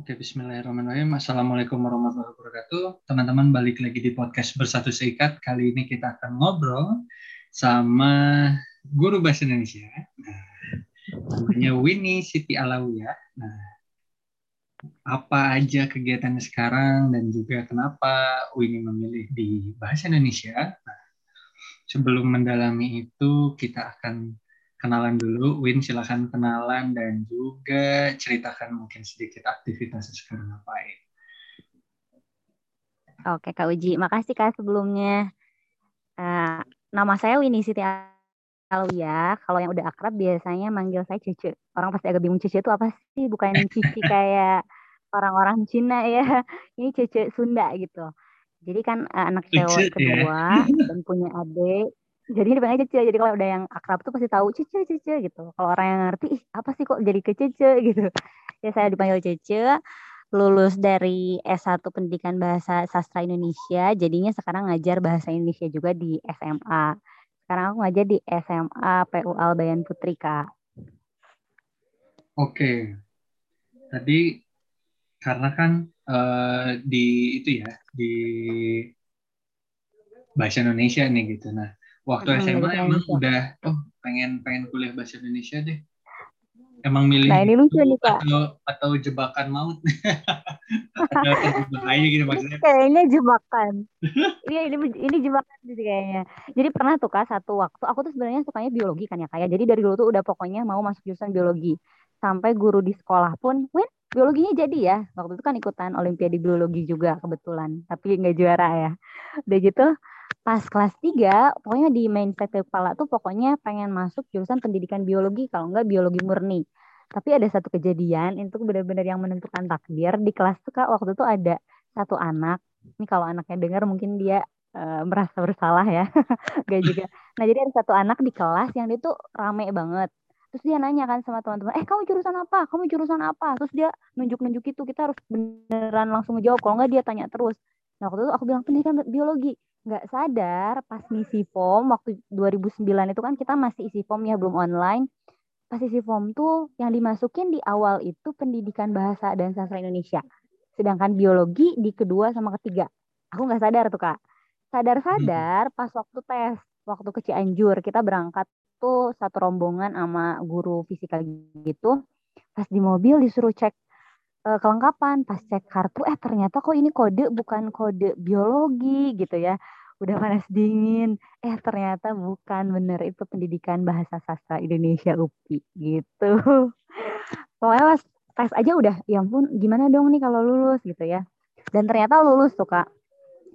Oke, bismillahirrahmanirrahim. Assalamualaikum warahmatullahi wabarakatuh. Teman-teman balik lagi di podcast Bersatu Seikat. Kali ini kita akan ngobrol sama guru bahasa Indonesia. Nah, namanya Winnie Siti Alawiyah. Nah, apa aja kegiatannya sekarang dan juga kenapa Winnie memilih di bahasa Indonesia. Nah, sebelum mendalami itu kita akan kenalan dulu. Win silahkan kenalan dan juga ceritakan mungkin sedikit aktivitas sekarang ngapain. Oke Kak Uji, makasih Kak sebelumnya. Uh, nama saya Winnie Siti Alwia. Kalau yang udah akrab biasanya manggil saya Cece. Orang pasti agak bingung Cece itu apa sih? Bukan Cici kayak orang-orang Cina ya. Ini Cece Sunda gitu. Jadi kan uh, anak cewek ya. kedua ya? dan punya adik jadi dipanggil Cece. Jadi kalau udah yang akrab tuh pasti tahu Cece Cece gitu. Kalau orang yang ngerti ih apa sih kok jadi ke Cece? gitu. Ya saya dipanggil Cece lulus dari S1 Pendidikan Bahasa Sastra Indonesia. Jadinya sekarang ngajar bahasa Indonesia juga di SMA sekarang aku ngajar di SMA PU Albayan Putri Kak. Oke. Tadi karena kan uh, di itu ya di bahasa Indonesia nih gitu. Nah waktu hmm, SMA emang udah oh pengen pengen kuliah bahasa Indonesia deh. Emang milih nah ini lucu nih kak. atau atau jebakan maut. Bahaya gitu maksudnya. kayaknya jebakan. Iya ini ini jebakan sih kayaknya. Jadi pernah tuh kak satu waktu aku tuh sebenarnya sukanya biologi kan ya kayak jadi dari dulu tuh udah pokoknya mau masuk jurusan biologi. Sampai guru di sekolah pun win biologinya jadi ya? Waktu itu kan ikutan olimpiade biologi juga kebetulan. Tapi nggak juara ya. Udah gitu pas kelas 3 pokoknya di mindset kepala tuh pokoknya pengen masuk jurusan pendidikan biologi kalau enggak biologi murni. Tapi ada satu kejadian itu benar-benar yang menentukan takdir. Di kelas tuh kak waktu itu ada satu anak. Ini kalau anaknya dengar mungkin dia uh, merasa bersalah ya. Gak juga. Nah jadi ada satu anak di kelas yang dia tuh rame banget. Terus dia nanya kan sama teman-teman eh kamu jurusan apa? Kamu jurusan apa? Terus dia nunjuk-nunjuk itu kita harus beneran langsung ngejawab. Kalau enggak dia tanya terus. Nah waktu itu aku bilang pendidikan biologi nggak sadar pas ngisi form waktu 2009 itu kan kita masih isi form ya belum online. Pas isi form tuh yang dimasukin di awal itu pendidikan bahasa dan sastra Indonesia. Sedangkan biologi di kedua sama ketiga. Aku nggak sadar tuh kak. Sadar-sadar pas waktu tes waktu ke Cianjur kita berangkat tuh satu rombongan sama guru fisika gitu. Pas di mobil disuruh cek uh, kelengkapan pas cek kartu eh ternyata kok ini kode bukan kode biologi gitu ya. Udah panas dingin. Eh ternyata bukan. Bener itu pendidikan bahasa sastra Indonesia UPI gitu. Pokoknya pas tes aja udah ya ampun gimana dong nih kalau lulus gitu ya. Dan ternyata lulus tuh kak.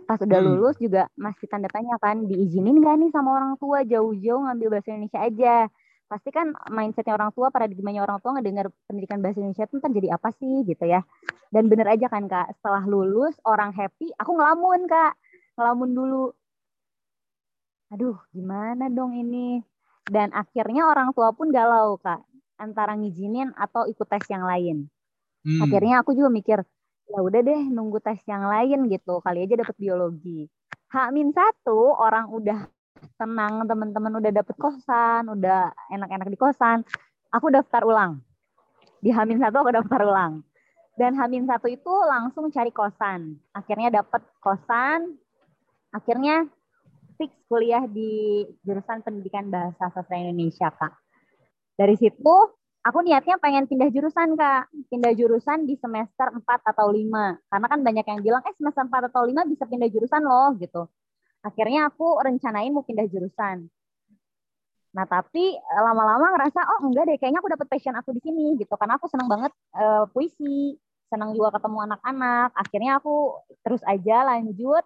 Pas udah hmm. lulus juga masih tanda tanya kan diizinin gak nih sama orang tua? Jauh-jauh ngambil bahasa Indonesia aja pasti kan mindsetnya orang tua paradigmanya orang tua ngedengar pendidikan bahasa Indonesia itu kan jadi apa sih gitu ya. Dan bener aja kan kak setelah lulus orang happy aku ngelamun kak. Ngelamun dulu. Aduh gimana dong ini? Dan akhirnya orang tua pun galau kak antara ngizinin atau ikut tes yang lain. Hmm. akhirnya aku juga mikir ya udah deh nunggu tes yang lain gitu. Kali aja dapet biologi. H-1 orang udah tenang teman-teman udah dapet kosan, udah enak-enak di kosan, aku daftar ulang. Di Hamin satu aku daftar ulang. Dan Hamin satu itu langsung cari kosan. Akhirnya dapet kosan, akhirnya fix kuliah di jurusan pendidikan bahasa sastra Indonesia, Kak. Dari situ aku niatnya pengen pindah jurusan, Kak. Pindah jurusan di semester 4 atau 5. Karena kan banyak yang bilang, eh semester 4 atau 5 bisa pindah jurusan loh, gitu akhirnya aku rencanain mau pindah jurusan. Nah tapi eh, lama-lama ngerasa oh enggak deh kayaknya aku dapet passion aku di sini gitu. Karena aku senang banget uh, puisi senang juga ketemu anak-anak. Akhirnya aku terus aja lanjut.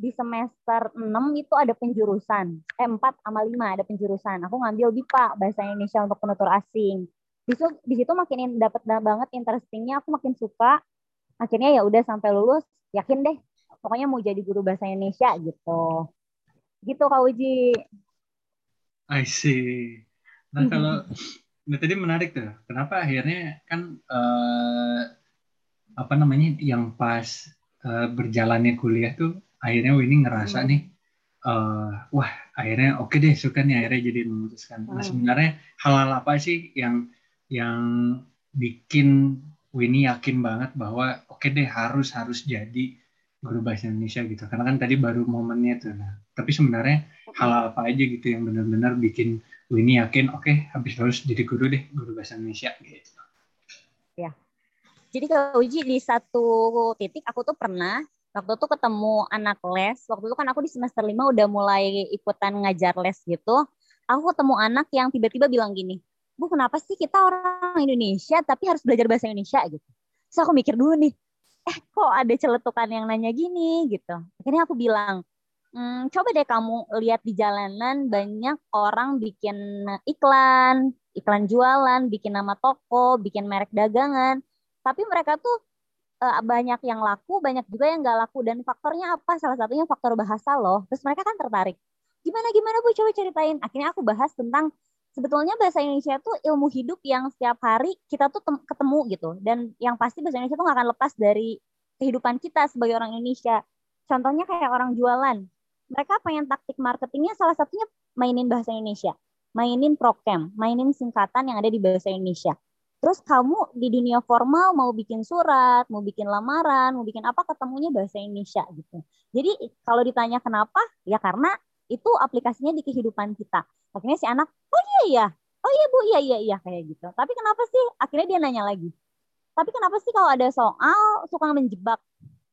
Di semester 6 itu ada penjurusan. Eh 4 sama 5 ada penjurusan. Aku ngambil BIPA bahasa Indonesia untuk penutur asing. Di situ di situ makin dapat banget interestingnya. Aku makin suka. Akhirnya ya udah sampai lulus. Yakin deh pokoknya mau jadi guru bahasa Indonesia gitu. Gitu Kak Uji. I see. Nah kalau nah, tadi menarik tuh. Kenapa akhirnya kan uh, apa namanya yang pas uh, berjalannya kuliah tuh akhirnya Winnie ngerasa hmm. nih uh, wah akhirnya oke okay deh suka nih akhirnya jadi memutuskan. Nah hmm. sebenarnya hal-hal apa sih yang yang bikin Winnie yakin banget bahwa oke okay deh harus harus jadi guru bahasa Indonesia gitu. Karena kan tadi baru momennya tuh. Nah tapi sebenarnya hal apa aja gitu yang benar-benar bikin Winnie yakin oke okay, habis harus jadi guru deh guru bahasa Indonesia gitu. Ya. Jadi kalau uji di satu titik aku tuh pernah waktu itu ketemu anak les waktu itu kan aku di semester lima udah mulai ikutan ngajar les gitu aku ketemu anak yang tiba-tiba bilang gini bu kenapa sih kita orang Indonesia tapi harus belajar bahasa Indonesia? gitu. So aku mikir dulu nih eh kok ada celetukan yang nanya gini gitu. Akhirnya aku bilang hmm, coba deh kamu lihat di jalanan banyak orang bikin iklan iklan jualan bikin nama toko bikin merek dagangan. Tapi mereka tuh uh, banyak yang laku banyak juga yang gak laku. Dan faktornya apa? Salah satunya faktor bahasa loh. Terus mereka kan tertarik. Gimana gimana bu? Coba ceritain. Akhirnya aku bahas tentang sebetulnya bahasa Indonesia itu ilmu hidup yang setiap hari kita tuh ketemu gitu. Dan yang pasti bahasa Indonesia tuh gak akan lepas dari kehidupan kita sebagai orang Indonesia. Contohnya kayak orang jualan. Mereka pengen taktik marketingnya salah satunya mainin bahasa Indonesia. Mainin prokem mainin singkatan yang ada di bahasa Indonesia. Terus kamu di dunia formal mau bikin surat mau bikin lamaran mau bikin apa ketemunya bahasa Indonesia gitu. Jadi kalau ditanya kenapa? Ya karena itu aplikasinya di kehidupan kita. Akhirnya si anak oh iya iya. Oh iya bu. Iya iya iya. Kayak gitu. Tapi kenapa sih? Akhirnya dia nanya lagi. Tapi kenapa sih kalau ada soal suka menjebak?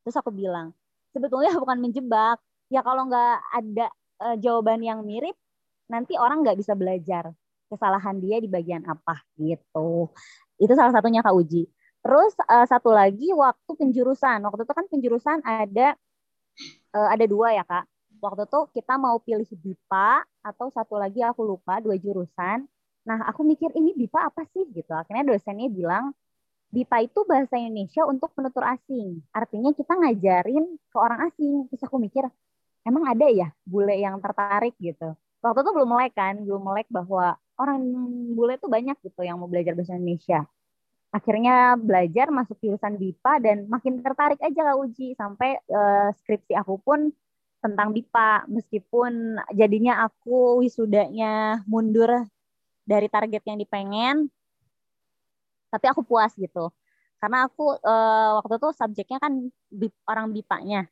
Terus aku bilang sebetulnya bukan menjebak. Ya kalau nggak ada uh, jawaban yang mirip nanti orang nggak bisa belajar kesalahan dia di bagian apa. Gitu. Itu salah satunya kak uji. Terus uh, satu lagi waktu penjurusan. Waktu itu kan penjurusan ada uh, ada dua ya kak waktu itu kita mau pilih BIPA atau satu lagi aku lupa dua jurusan. Nah aku mikir ini BIPA apa sih gitu. Akhirnya dosennya bilang BIPA itu bahasa Indonesia untuk penutur asing. Artinya kita ngajarin ke orang asing. Terus aku mikir emang ada ya bule yang tertarik gitu. Waktu itu belum melek kan, belum melek bahwa orang bule itu banyak gitu yang mau belajar bahasa Indonesia. Akhirnya belajar masuk jurusan BIPA dan makin tertarik aja Kak Uji sampai uh, skripsi aku pun tentang BIPA meskipun jadinya aku wisudanya mundur dari target yang dipengen tapi aku puas gitu. Karena aku uh, waktu itu subjeknya kan orang BIPA-nya.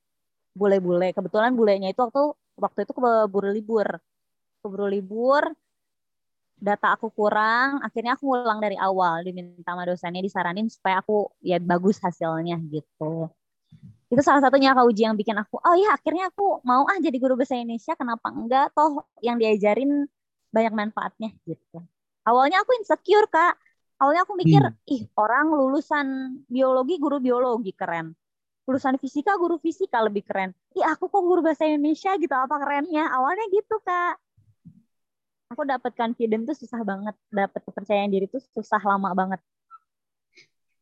Bule-bule kebetulan bulenya itu waktu waktu itu keburu libur. Keburu libur data aku kurang akhirnya aku ngulang dari awal diminta sama dosennya disaranin supaya aku ya bagus hasilnya gitu itu salah satunya kak uji yang bikin aku oh iya akhirnya aku mau ah jadi guru bahasa Indonesia kenapa enggak toh yang diajarin banyak manfaatnya gitu. Awalnya aku insecure kak. Awalnya aku mikir hmm. ih orang lulusan biologi guru biologi keren. Lulusan fisika guru fisika lebih keren. Ih aku kok guru bahasa Indonesia gitu apa kerennya? Awalnya gitu kak. Aku dapat confidence tuh susah banget dapat kepercayaan diri tuh susah lama banget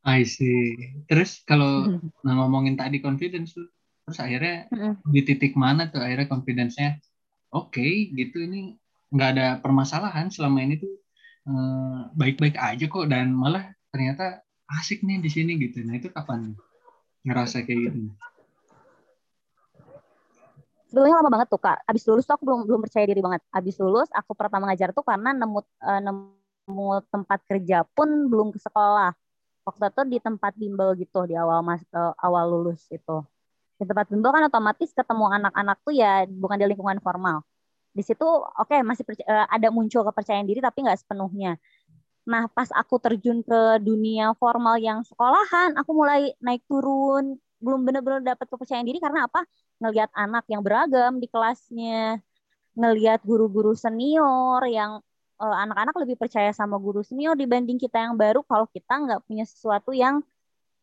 I see. Terus kalau mm. nah, ngomongin tadi confidence tuh, terus akhirnya mm. di titik mana tuh akhirnya confidence-nya oke okay, gitu ini nggak ada permasalahan selama ini tuh eh, baik-baik aja kok dan malah ternyata asik nih di sini gitu. Nah itu kapan ngerasa kayak gitu? Sebelumnya lama banget tuh kak. Abis lulus tuh aku belum belum percaya diri banget. Abis lulus aku pertama ngajar tuh karena nemu uh, nemu tempat kerja pun belum ke sekolah waktu itu di tempat bimbel gitu di awal mas uh, awal lulus itu di tempat bimbel kan otomatis ketemu anak-anak tuh ya bukan di lingkungan formal. Di situ oke okay, masih uh, ada muncul kepercayaan diri tapi nggak sepenuhnya. Nah pas aku terjun ke dunia formal yang sekolahan aku mulai naik turun. Belum benar-benar dapat kepercayaan diri karena apa? Ngelihat anak yang beragam di kelasnya. Ngelihat guru-guru senior yang Eh, anak-anak lebih percaya sama guru senior dibanding kita yang baru kalau kita nggak punya sesuatu yang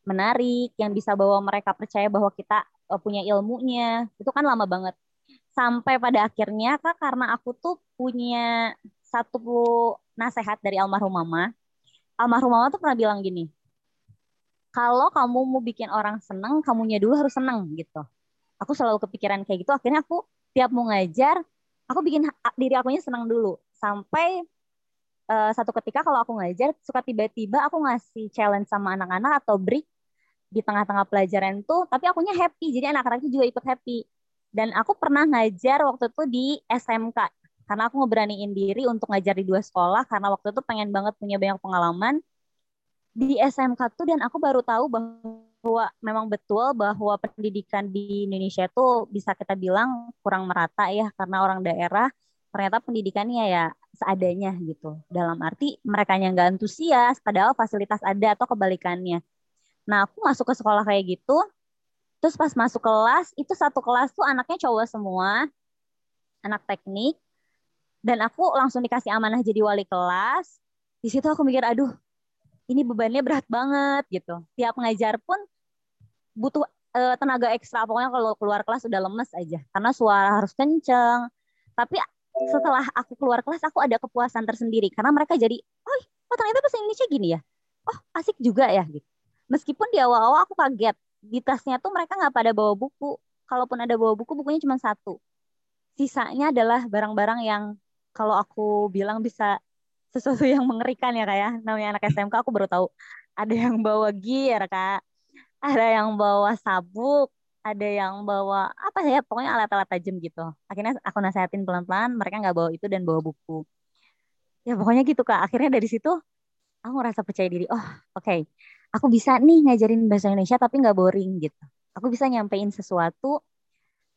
menarik yang bisa bawa mereka percaya bahwa kita uh, punya ilmunya. Itu kan lama banget. Sampai pada akhirnya kak karena aku tuh punya satu nasihat dari almarhum mama almarhum mama tuh pernah bilang gini kalau kamu mau bikin orang seneng kamunya dulu harus seneng gitu. Aku selalu kepikiran kayak gitu. Akhirnya aku tiap mau ngajar aku bikin diri akunya senang dulu. Sampai uh, satu ketika kalau aku ngajar suka tiba-tiba aku ngasih challenge sama anak-anak atau break di tengah-tengah pelajaran tuh tapi akunya happy. Jadi anak-anaknya juga ikut happy. Dan aku pernah ngajar waktu itu di SMK karena aku ngeberaniin diri untuk ngajar di dua sekolah karena waktu itu pengen banget punya banyak pengalaman di SMK tuh. Dan aku baru tahu bahwa memang betul bahwa pendidikan di Indonesia itu bisa kita bilang kurang merata ya karena orang daerah ternyata pendidikannya ya seadanya gitu. Dalam arti mereka yang nggak antusias padahal fasilitas ada atau kebalikannya. Nah aku masuk ke sekolah kayak gitu, terus pas masuk kelas itu satu kelas tuh anaknya cowok semua, anak teknik, dan aku langsung dikasih amanah jadi wali kelas. Di situ aku mikir, aduh ini bebannya berat banget gitu. Tiap ngajar pun butuh uh, tenaga ekstra. Pokoknya kalau keluar kelas udah lemes aja karena suara harus kenceng. Tapi setelah aku keluar kelas aku ada kepuasan tersendiri karena mereka jadi, oh, oh ternyata bahasa Indonesia gini ya. Oh asik juga ya gitu. Meskipun di awal-awal aku kaget di tasnya tuh mereka nggak pada bawa buku. Kalaupun ada bawa buku, bukunya cuma satu. Sisanya adalah barang-barang yang kalau aku bilang bisa sesuatu yang mengerikan ya kayak ya. namanya anak SMK aku baru tahu. Ada yang bawa gear kak. Ada yang bawa sabuk. Ada yang bawa apa ya pokoknya alat-alat tajam gitu. Akhirnya aku nasehatin pelan-pelan mereka nggak bawa itu dan bawa buku. Ya pokoknya gitu kak. Akhirnya dari situ aku ngerasa percaya diri. Oh oke. Okay. aku bisa nih ngajarin bahasa Indonesia tapi nggak boring gitu. Aku bisa nyampein sesuatu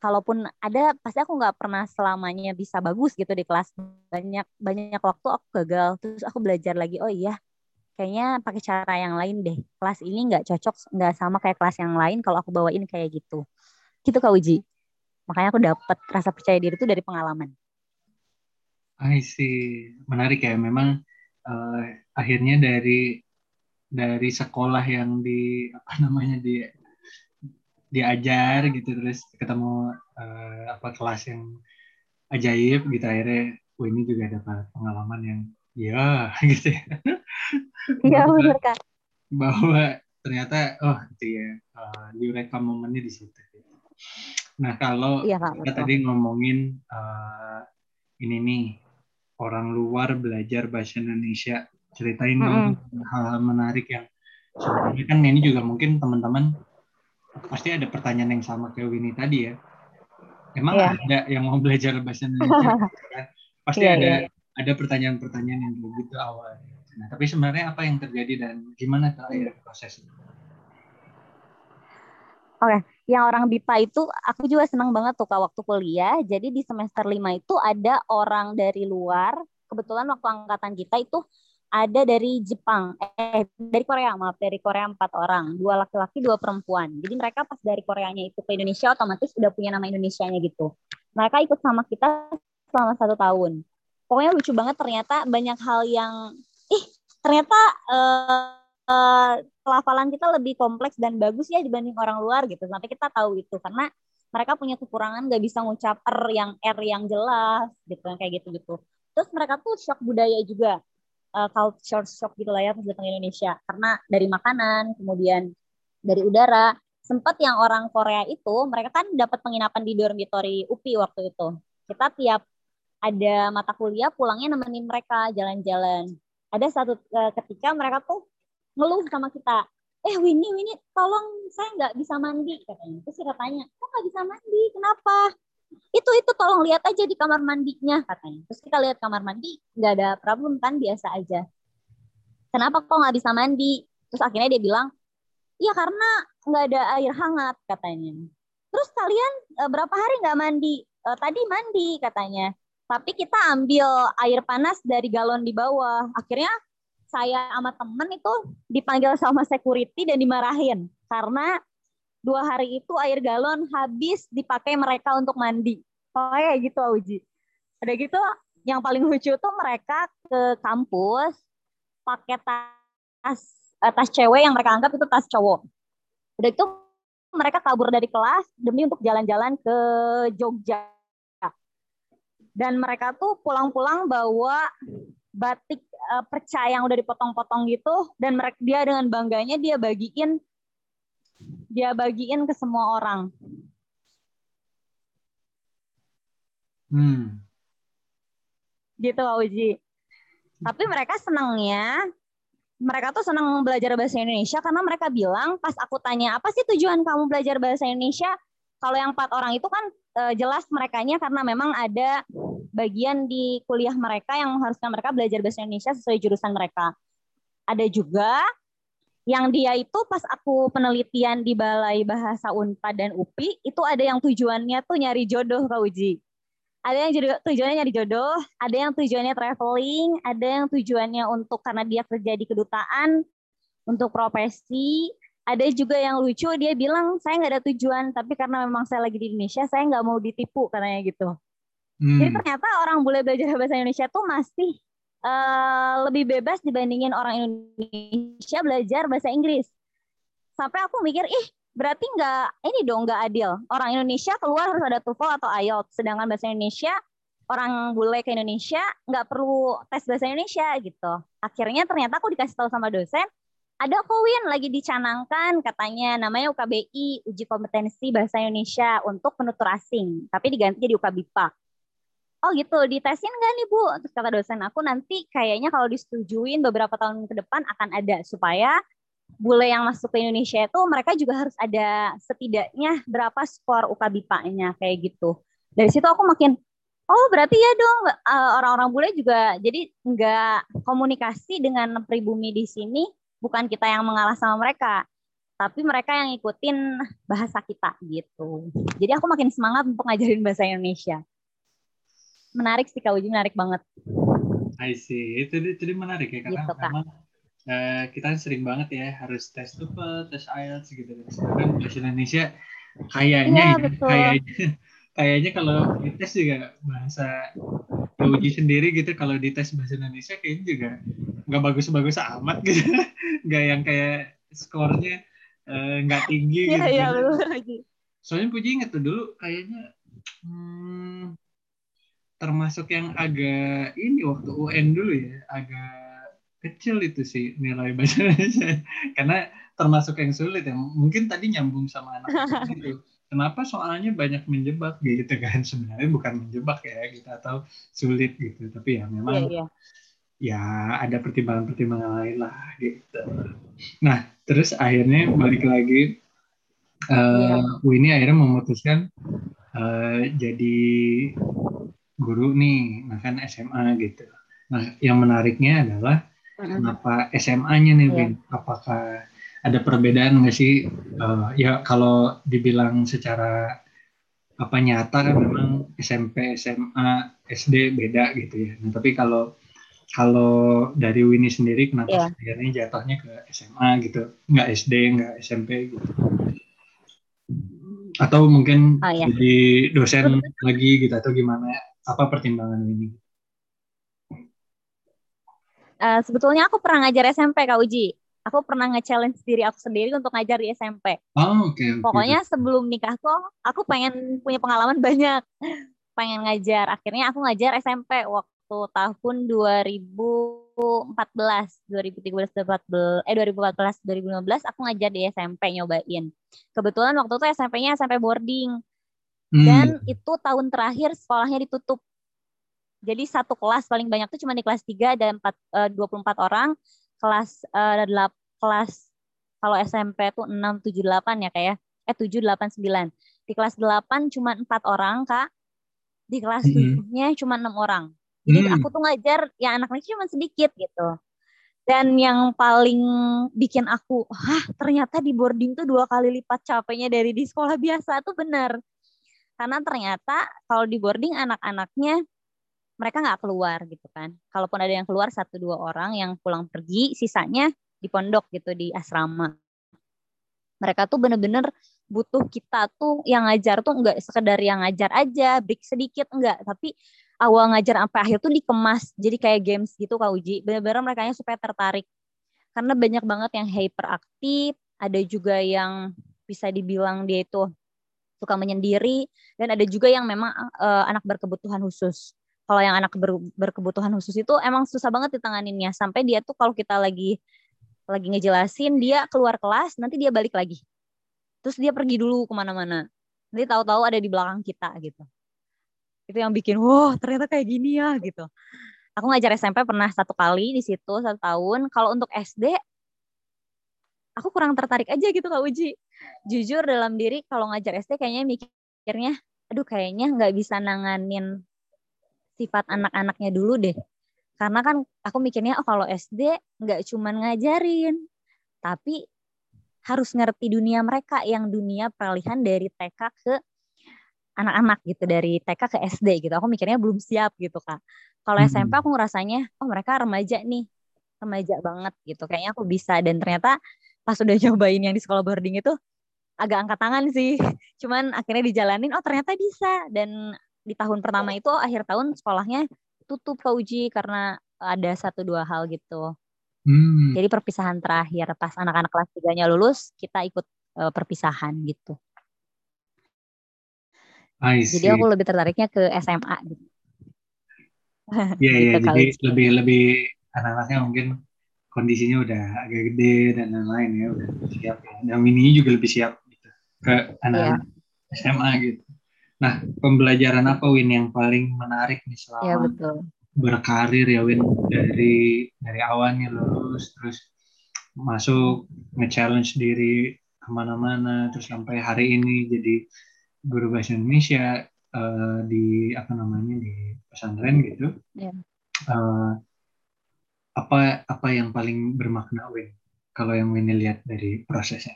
kalaupun ada pasti aku nggak pernah selamanya bisa bagus gitu di kelas. Banyak banyak waktu aku gagal terus aku belajar lagi oh iya kayaknya pakai cara yang lain deh. Kelas ini nggak cocok nggak sama kayak kelas yang lain kalau aku bawain kayak gitu. Gitu kak Uji. Makanya aku dapat rasa percaya diri itu dari pengalaman. I see. Menarik ya memang uh, akhirnya dari dari sekolah yang di apa namanya di diajar gitu terus ketemu uh, apa kelas yang ajaib gitu akhirnya oh ini juga dapat pengalaman yang ya gitu ya. Iya benar kan bahwa ternyata oh gitu ya uh, direkam momennya di situ. Nah kalau iya, Kak, kita tadi ngomongin uh, ini nih orang luar belajar bahasa Indonesia ceritain mm -hmm. dong hal-hal menarik yang sebenarnya. Kan ini juga mungkin teman-teman pasti ada pertanyaan yang sama kayak Winnie tadi ya. Emang yeah. ada yang mau belajar bahasa Indonesia? kan? Pasti yeah, ada yeah. ada pertanyaan-pertanyaan yang begitu awal. Nah, tapi sebenarnya apa yang terjadi dan gimana terakhir prosesnya? Oke, okay. yang orang BIPA itu aku juga senang banget tuh kak waktu kuliah. Jadi di semester 5 itu ada orang dari luar. Kebetulan waktu angkatan kita itu ada dari Jepang, eh dari Korea maaf dari Korea empat orang, dua laki-laki dua perempuan. Jadi mereka pas dari Koreanya itu ke Indonesia otomatis udah punya nama Indonesianya gitu. Mereka ikut sama kita selama satu tahun. Pokoknya lucu banget ternyata banyak hal yang, ih ternyata uh, pelafalan kita lebih kompleks dan bagus ya dibanding orang luar gitu. Sampai kita tahu itu karena mereka punya kekurangan gak bisa ngucap R yang R yang jelas gitu kayak gitu gitu. Terus mereka tuh shock budaya juga uh, culture shock gitu lah ya pas datang Indonesia. Karena dari makanan kemudian dari udara sempat yang orang Korea itu mereka kan dapat penginapan di dormitory UPI waktu itu. Kita tiap ada mata kuliah pulangnya nemenin mereka jalan-jalan. Ada satu uh, ketika mereka tuh ngeluh sama kita eh Winnie Winnie tolong saya nggak bisa mandi katanya. Terus kita tanya kok nggak bisa mandi? Kenapa itu itu tolong lihat aja di kamar mandinya katanya. Terus kita lihat kamar mandi nggak ada problem kan biasa aja. Kenapa kok nggak bisa mandi? Terus akhirnya dia bilang iya karena nggak ada air hangat katanya. Terus kalian e, berapa hari nggak mandi? E, tadi mandi katanya. Tapi kita ambil air panas dari galon di bawah. Akhirnya saya sama temen itu dipanggil sama security dan dimarahin. Karena dua hari itu air galon habis dipakai mereka untuk mandi. Oh gitu Auji. Ada gitu yang paling lucu tuh mereka ke kampus pakai tas eh, tas cewek yang mereka anggap itu tas cowok. Udah itu mereka kabur dari kelas demi untuk jalan-jalan ke Jogja. Dan mereka tuh pulang-pulang bawa batik uh, perca yang udah dipotong-potong gitu dan mereka dia dengan bangganya dia bagiin dia bagiin ke semua orang. Hmm. Gitu Uji. Tapi mereka senangnya, mereka tuh senang belajar bahasa Indonesia karena mereka bilang pas aku tanya apa sih tujuan kamu belajar bahasa Indonesia? Kalau yang empat orang itu kan eh, jelas merekanya karena memang ada bagian di kuliah mereka yang mengharuskan mereka belajar bahasa Indonesia sesuai jurusan mereka. Ada juga yang dia itu pas aku penelitian di Balai Bahasa Unpad dan UPI itu ada yang tujuannya tuh nyari jodoh Kak Uji. Ada yang tujuannya nyari jodoh, ada yang tujuannya traveling, ada yang tujuannya untuk karena dia kerja di kedutaan, untuk profesi, ada juga yang lucu dia bilang saya nggak ada tujuan tapi karena memang saya lagi di Indonesia saya nggak mau ditipu katanya gitu. Hmm. Jadi ternyata orang bule belajar bahasa Indonesia tuh masih uh, lebih bebas dibandingin orang Indonesia belajar bahasa Inggris. Sampai aku mikir, ih berarti nggak ini dong nggak adil. Orang Indonesia keluar harus ada TOEFL atau IELTS, sedangkan bahasa Indonesia orang bule ke Indonesia nggak perlu tes bahasa Indonesia gitu. Akhirnya ternyata aku dikasih tahu sama dosen, ada Kowin lagi dicanangkan katanya namanya UKBI uji kompetensi bahasa Indonesia untuk penutur asing, tapi diganti jadi UKBIPA oh gitu ditesin nggak nih bu? Terus kata dosen aku nanti kayaknya kalau disetujuin beberapa tahun ke depan akan ada supaya bule yang masuk ke Indonesia itu mereka juga harus ada setidaknya berapa skor UKBIPA-nya kayak gitu. Dari situ aku makin oh berarti ya dong eh, orang-orang bule juga jadi nggak komunikasi dengan pribumi di sini bukan kita yang mengalah sama mereka tapi mereka yang ngikutin bahasa kita gitu. Jadi aku makin semangat untuk ngajarin bahasa Indonesia menarik sih Kak Uji, menarik banget. I see. Itu, itu menarik ya karena gitu, memang uh, kita sering banget ya harus tes TOEFL, tes IELTS gitu. Sedangkan bahasa Indonesia kayaknya ya, ya kayaknya kayaknya kalau dites juga bahasa uji sendiri gitu kalau dites bahasa Indonesia kayaknya juga nggak bagus-bagus amat gitu nggak yang kayak skornya eh, nggak uh, tinggi iya, gitu iya, soalnya Puji inget tuh dulu kayaknya hmm, termasuk yang agak ini waktu UN dulu ya agak kecil itu sih nilai bahasa Indonesia karena termasuk yang sulit ya. Mungkin tadi nyambung sama anak itu kenapa soalnya banyak menjebak gitu kan? Sebenarnya bukan menjebak ya kita tahu sulit gitu. Tapi ya memang yeah, yeah. ya ada pertimbangan-pertimbangan lain lah gitu. Nah terus akhirnya balik lagi uh, yeah. Winnie akhirnya memutuskan uh, jadi guru nih, nah kan SMA gitu. Nah, yang menariknya adalah kenapa SMA-nya nih, yeah. Apakah ada perbedaan nggak sih? Uh, ya kalau dibilang secara apa nyata kan memang SMP, SMA, SD beda gitu ya. Nah, tapi kalau kalau dari Winnie sendiri kenapa yeah. akhirnya jatuhnya ke SMA gitu, nggak SD, nggak SMP gitu? Atau mungkin oh, yeah. jadi dosen lagi gitu atau gimana? Apa pertimbangan ini? Uh, sebetulnya aku pernah ngajar SMP Kak Uji. Aku pernah nge-challenge diri aku sendiri untuk ngajar di SMP. Oh, oke. Okay, okay. Pokoknya sebelum nikah tuh aku pengen punya pengalaman banyak. Pengen ngajar. Akhirnya aku ngajar SMP waktu tahun 2014, 2013, 2014, eh 2014, 2015 aku ngajar di SMP nyobain. Kebetulan waktu itu SMP-nya SMP boarding. Hmm. Dan itu tahun terakhir sekolahnya ditutup. Jadi satu kelas paling banyak tuh cuma di kelas 3 ada 4, uh, 24 orang. Kelas uh, ada kelas kalau SMP tuh 6 7 8 ya kayak ya. eh 7 8 9. Di kelas 8 cuma 4 orang, Kak. Di kelas hmm. 7-nya cuma 6 orang. Jadi hmm. aku tuh ngajar ya anak-anaknya cuma sedikit gitu. Dan yang paling bikin aku, wah ternyata di boarding tuh dua kali lipat capeknya dari di sekolah biasa tuh benar karena ternyata kalau di boarding anak-anaknya mereka nggak keluar gitu kan. Kalaupun ada yang keluar satu dua orang yang pulang pergi, sisanya di pondok gitu di asrama. Mereka tuh bener-bener butuh kita tuh yang ngajar tuh nggak sekedar yang ngajar aja, break sedikit enggak, tapi awal ngajar sampai akhir tuh dikemas jadi kayak games gitu Kak Uji. Bener-bener mereka supaya tertarik. Karena banyak banget yang hyperaktif, ada juga yang bisa dibilang dia itu suka menyendiri dan ada juga yang memang uh, anak berkebutuhan khusus. Kalau yang anak ber, berkebutuhan khusus itu emang susah banget ditanganinnya sampai dia tuh kalau kita lagi lagi ngejelasin dia keluar kelas nanti dia balik lagi. Terus dia pergi dulu ke mana-mana. Nanti tahu-tahu ada di belakang kita gitu. Itu yang bikin wah ternyata kayak gini ya gitu. Aku ngajar SMP pernah satu kali di situ satu tahun. Kalau untuk SD aku kurang tertarik aja gitu Kak Uji. Jujur dalam diri kalau ngajar SD kayaknya mikirnya, aduh kayaknya nggak bisa nanganin sifat anak-anaknya dulu deh. Karena kan aku mikirnya oh kalau SD nggak cuman ngajarin, tapi harus ngerti dunia mereka yang dunia peralihan dari TK ke anak-anak gitu dari TK ke SD gitu. Aku mikirnya belum siap gitu kak. Kalau hmm. SMP aku ngerasanya oh mereka remaja nih, remaja banget gitu. Kayaknya aku bisa dan ternyata pas udah nyobain yang di sekolah boarding itu agak angkat tangan sih. Cuman akhirnya dijalanin oh ternyata bisa dan di tahun pertama itu akhir tahun sekolahnya tutup ke uji karena ada satu dua hal gitu. Hmm. Jadi perpisahan terakhir pas anak-anak kelas 3-nya lulus, kita ikut uh, perpisahan gitu. Jadi aku lebih tertariknya ke SMA gitu. Iya iya gitu jadi lebih lebih anak-anaknya mungkin kondisinya udah agak gede dan lain-lain ya udah siap ya. Dan mini juga lebih siap gitu ke anak-anak yeah. SMA gitu. Nah, pembelajaran apa Win yang paling menarik nih selama ya, betul berkarir ya Win dari dari awalnya lulus terus masuk nge-challenge diri ke mana-mana terus sampai hari ini jadi guru bahasa Indonesia uh, di apa namanya di pesantren gitu yeah. Ya. uh, apa apa yang paling bermakna Win? Kalau yang Win lihat dari prosesnya.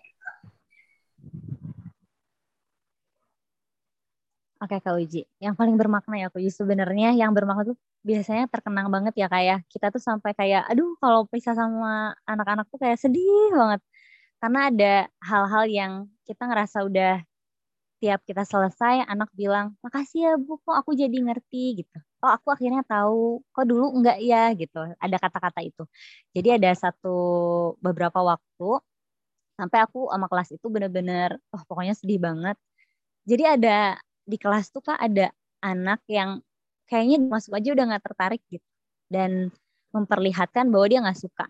Oke Kak Uji, yang paling bermakna ya Kak Uji sebenarnya yang bermakna tuh biasanya terkenang banget ya kayak ya. kita tuh sampai kayak aduh kalau pisah sama anak-anak tuh kayak sedih banget. Karena ada hal-hal yang kita ngerasa udah tiap kita selesai anak bilang makasih ya bu kok aku jadi ngerti gitu oh aku akhirnya tahu kok dulu enggak ya? gitu. Ada kata-kata itu. Jadi ada satu beberapa waktu sampai aku sama kelas itu bener-bener oh pokoknya sedih banget. Jadi ada di kelas tuh kak ada anak yang kayaknya masuk aja udah nggak tertarik gitu. Dan memperlihatkan bahwa dia nggak suka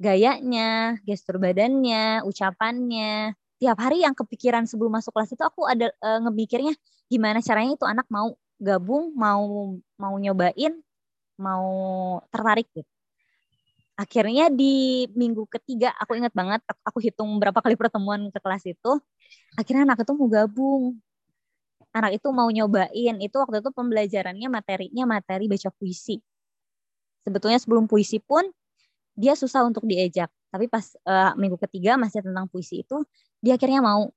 gayanya, gestur badannya, ucapannya. Tiap hari yang kepikiran sebelum masuk kelas itu aku ada e, ngemikirnya gimana caranya itu anak mau gabung, mau mau nyobain, mau tertarik gitu. Akhirnya di minggu ketiga aku ingat banget aku hitung berapa kali pertemuan ke kelas itu, akhirnya anak itu mau gabung. Anak itu mau nyobain. Itu waktu itu pembelajarannya materinya materi baca puisi. Sebetulnya sebelum puisi pun dia susah untuk diejak. Tapi pas uh, minggu ketiga masih tentang puisi itu dia akhirnya mau.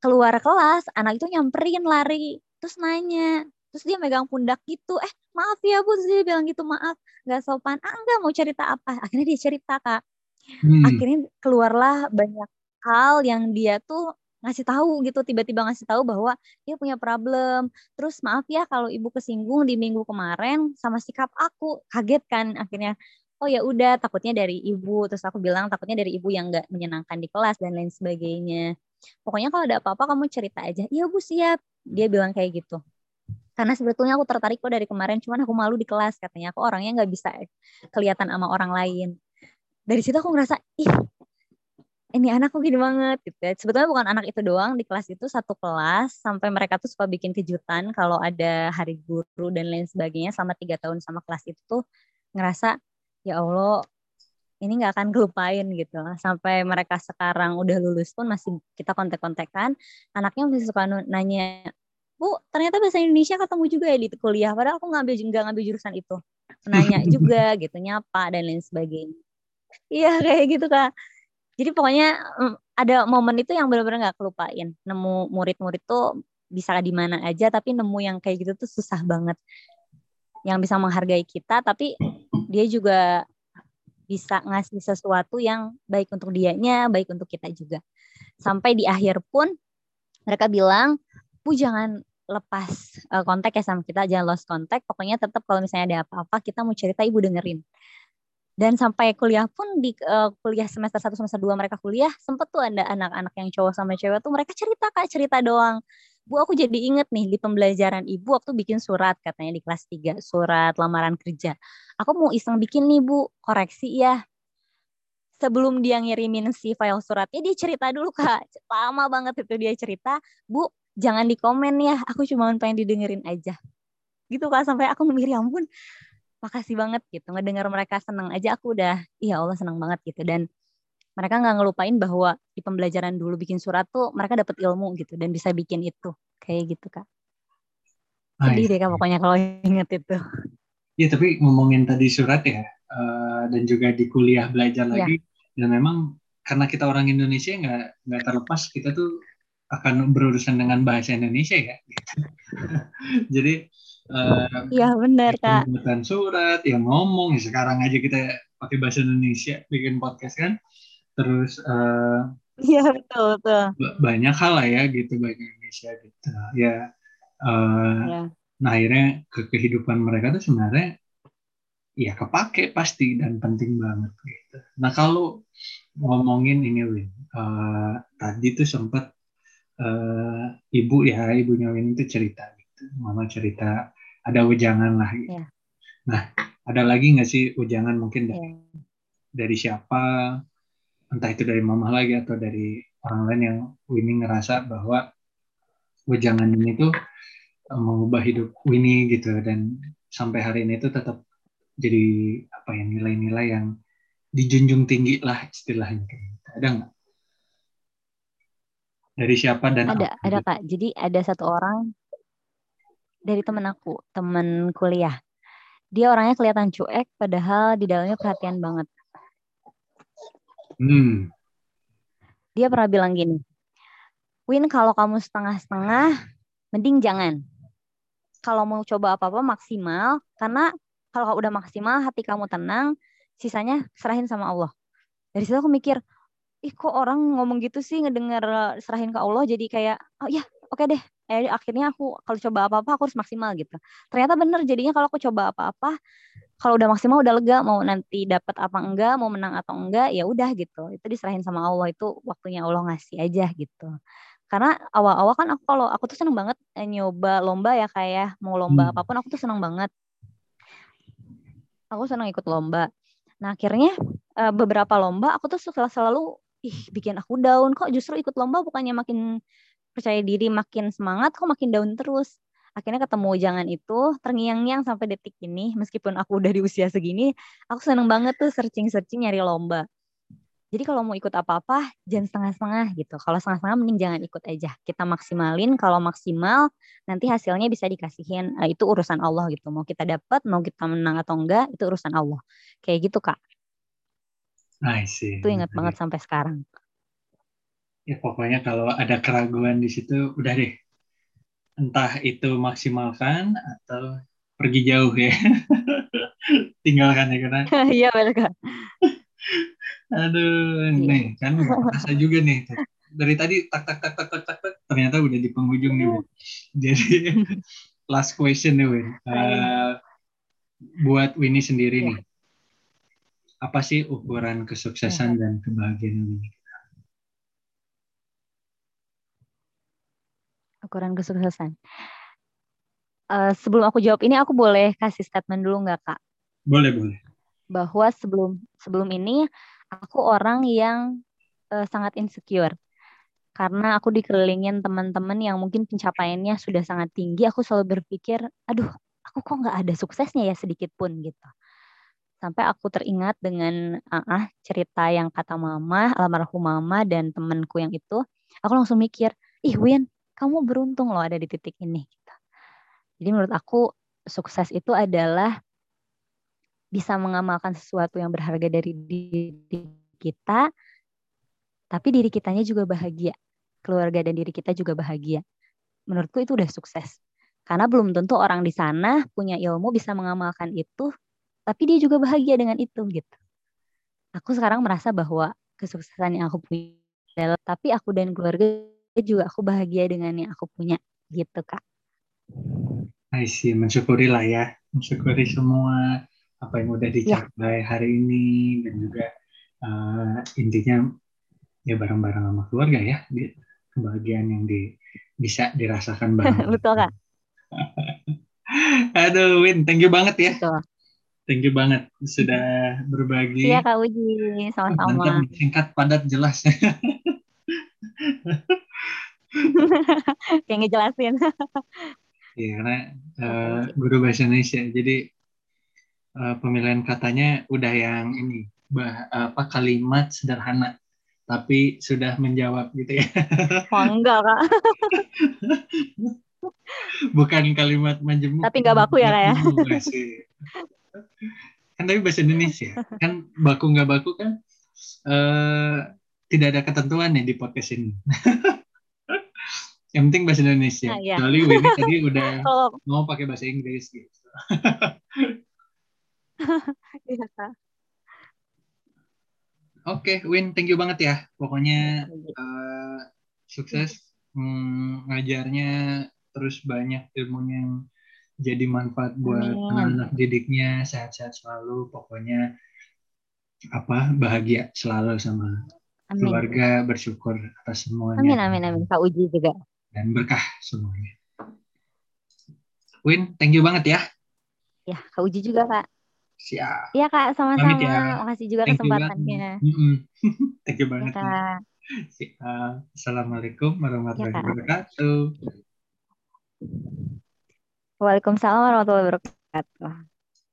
Keluar kelas anak itu nyamperin lari terus nanya terus dia megang pundak gitu eh maaf ya bu. Terus dia bilang gitu maaf nggak sopan. Ah enggak mau cerita apa? Akhirnya dia cerita kak. Hmm. akhirnya keluarlah banyak hal yang dia tuh ngasih tahu gitu tiba-tiba ngasih tahu bahwa dia punya problem. Terus maaf ya kalau ibu kesinggung di minggu kemarin sama sikap aku. Kaget kan akhirnya. Oh ya udah takutnya dari ibu. Terus aku bilang takutnya dari ibu yang nggak menyenangkan di kelas dan lain sebagainya pokoknya kalau ada apa-apa kamu cerita aja iya bu siap. Dia bilang kayak gitu. Karena sebetulnya aku tertarik kok dari kemarin cuman aku malu di kelas katanya. Aku orangnya nggak bisa kelihatan sama orang lain. Dari situ aku ngerasa ih ini anakku gini banget gitu ya. Sebetulnya bukan anak itu doang di kelas itu satu kelas sampai mereka tuh suka bikin kejutan kalau ada hari guru dan lain sebagainya selama tiga tahun sama kelas itu tuh ngerasa ya Allah ini nggak akan kelupain gitu. Sampai mereka sekarang udah lulus pun masih kita kontek-kontekan anaknya masih suka nanya bu ternyata bahasa Indonesia ketemu juga ya di kuliah? Padahal aku ngambil nggak ngambil jurusan itu. Nanya juga gitu nyapa dan lain sebagainya. Iya kayak gitu kak. Jadi pokoknya mm, ada momen itu yang benar-benar nggak kelupain. Nemu murid-murid tuh bisa di mana aja tapi nemu yang kayak gitu tuh susah banget. Yang bisa menghargai kita tapi dia juga bisa ngasih sesuatu yang baik untuk dianya baik untuk kita juga. Sampai di akhir pun mereka bilang bu jangan lepas uh, kontak ya sama kita jangan lost kontak pokoknya tetap kalau misalnya ada apa-apa kita mau cerita ibu dengerin. Dan sampai kuliah pun di uh, kuliah semester 1 semester 2 mereka kuliah sempet tuh ada anak-anak yang cowok sama cewek tuh mereka cerita kak cerita doang Bu aku jadi inget nih di pembelajaran ibu waktu bikin surat katanya di kelas 3 surat lamaran kerja. Aku mau iseng bikin nih Bu. Koreksi ya. Sebelum dia ngirimin si file suratnya dia cerita dulu kak. Lama banget itu dia cerita. Bu jangan di komen ya. Aku cuma pengen didengerin aja. Gitu kak sampai aku mikir ya ampun makasih banget gitu. Ngedengar mereka senang aja aku udah iya Allah senang banget gitu. Dan mereka nggak ngelupain bahwa di pembelajaran dulu bikin surat tuh mereka dapat ilmu gitu dan bisa bikin itu kayak gitu kak sedih deh kak pokoknya kalau inget itu Iya tapi ngomongin tadi surat ya uh, dan juga di kuliah belajar ya. lagi dan memang karena kita orang Indonesia nggak nggak terlepas kita tuh akan berurusan dengan bahasa Indonesia ya. Gitu. Jadi uh, ya benar kak. Bukan surat, yang ngomong. Ya sekarang aja kita pakai bahasa Indonesia bikin podcast kan. Terus uh, Iya betul betul. Banyak hal lah ya gitu bahasa Indonesia gitu. Ya, uh, ya. Nah akhirnya ke kehidupan mereka tuh sebenarnya ya kepake pasti dan penting banget gitu. Nah kalau ngomongin ini Win, uh, tadi tuh sempat uh, ibu ya ibunya Win itu cerita gitu, mama cerita ada ujangan lah gitu. Yeah. Nah ada lagi nggak sih ujangan mungkin dari, yeah. dari siapa, entah itu dari mama lagi atau dari orang lain yang Winnie ngerasa bahwa ujangan ini tuh mengubah hidup Winnie gitu. Dan sampai hari ini tuh tetap jadi apa ya nilai-nilai yang dijunjung tinggi lah istilahnya gitu. ada nggak? Dari siapa dan ada apa? ada kak. Jadi ada satu orang dari temen aku temen kuliah. Dia orangnya kelihatan cuek padahal di dalamnya perhatian banget hmm. dia pernah bilang gini Win kalau kamu setengah-setengah mending jangan. Kalau mau coba apa-apa maksimal. Karena kalau udah maksimal hati kamu tenang sisanya serahin sama Allah. Dari situ aku mikir ih kok orang ngomong gitu sih ngedenger serahin ke Allah jadi kayak oh ya oke okay deh eh, akhirnya aku kalau coba apa-apa aku harus maksimal gitu. Ternyata bener jadinya kalau aku coba apa-apa kalau udah maksimal udah lega mau nanti dapat apa enggak mau menang atau enggak ya udah gitu. Itu diserahin sama Allah itu waktunya Allah ngasih aja gitu. Karena awal-awal kan aku kalau aku tuh seneng banget eh, nyoba lomba ya kayak ya. mau lomba hmm. apa pun aku tuh seneng banget. Aku seneng ikut lomba. Nah akhirnya eh, beberapa lomba aku tuh selalu, selalu ih bikin aku down. Kok justru ikut lomba bukannya makin percaya diri makin semangat kok makin down terus akhirnya ketemu jangan itu terngiang-ngiang sampai detik ini meskipun aku udah di usia segini aku seneng banget tuh searching-searching nyari lomba jadi kalau mau ikut apa-apa jangan setengah-setengah gitu. Kalau setengah-setengah mending jangan ikut aja. Kita maksimalin. Kalau maksimal nanti hasilnya bisa dikasihin. Nah, itu urusan Allah gitu. Mau kita dapat, mau kita menang atau enggak itu urusan Allah. Kayak gitu kak. I see. Itu ingat banget sampai sekarang. Ya pokoknya kalau ada keraguan di situ udah deh. Entah itu maksimalkan atau pergi jauh ya. Tinggalkan ya karena. Iya benar Aduh, iya. nih kan rasa juga nih. Dari tadi tak tak tak tak tak tak, tak ternyata udah di penghujung nih. Win. Jadi last question nih Win. Uh, buat Winnie sendiri yeah. nih. Apa sih ukuran kesuksesan dan kebahagiaan Winnie? Ukuran kesuksesan. Uh, sebelum aku jawab ini, aku boleh kasih statement dulu nggak kak? Boleh boleh. Bahwa sebelum sebelum ini aku orang yang uh, sangat insecure karena aku dikelilingin teman-teman yang mungkin pencapaiannya sudah sangat tinggi aku selalu berpikir aduh aku kok nggak ada suksesnya ya sedikit pun gitu sampai aku teringat dengan uh, cerita yang kata mama almarhum mama dan temanku yang itu aku langsung mikir ih Win kamu beruntung loh ada di titik ini gitu. jadi menurut aku sukses itu adalah bisa mengamalkan sesuatu yang berharga dari diri kita, tapi diri kitanya juga bahagia. Keluarga dan diri kita juga bahagia. Menurutku itu udah sukses. Karena belum tentu orang di sana punya ilmu bisa mengamalkan itu, tapi dia juga bahagia dengan itu gitu. Aku sekarang merasa bahwa kesuksesan yang aku punya adalah tapi aku dan keluarga juga aku bahagia dengan yang aku punya gitu kak. I see, mensyukuri lah ya, mensyukuri semua apa yang udah iya. dicapai ya. hari ini dan juga uh, intinya ya bareng-bareng sama keluarga ya di, kebahagiaan yang di, bisa dirasakan bareng. Betul kak. Aduh Win, thank you banget ya. Betul. Thank you banget sudah berbagi. Iya Kak Uji, sama-sama. Singkat, padat, jelas. Kayak ngejelasin. Iya, karena uh, guru bahasa Indonesia. Jadi uh, pemilihan katanya udah yang ini bah, apa kalimat sederhana tapi sudah menjawab gitu ya. Oh, enggak kak. Bukan kalimat menjemuk. Tapi nggak baku ya kak ya. kan tapi bahasa Indonesia kan baku nggak baku kan uh, tidak ada ketentuan nih di podcast ini. Yang penting bahasa Indonesia. Nah. Kecuali Winnie tadi udah Kalau mau pakai bahasa Inggris gitu. iya. Oke, Win, thank you banget ya. Pokoknya eh, sukses mm, ngajarnya terus banyak ilmunya yang jadi manfaat buat anak-anak didiknya sehat-sehat selalu. Pokoknya apa bahagia selalu sama Amin. keluarga, bersyukur atas semuanya Amin, amin, amin. Kak Uji juga. Dan berkah semuanya. Win, thank you banget ya. Ya, Kak Uji juga, Kak. Siap. Iya, Kak, sama-sama. ya. Makasih juga Thank you kesempatannya. Mm-mm. Thank you Ya, banget. Kak. Siap. Assalamualaikum warahmatullahi Ya, wabarakatuh. Waalaikumsalam warahmatullahi wabarakatuh.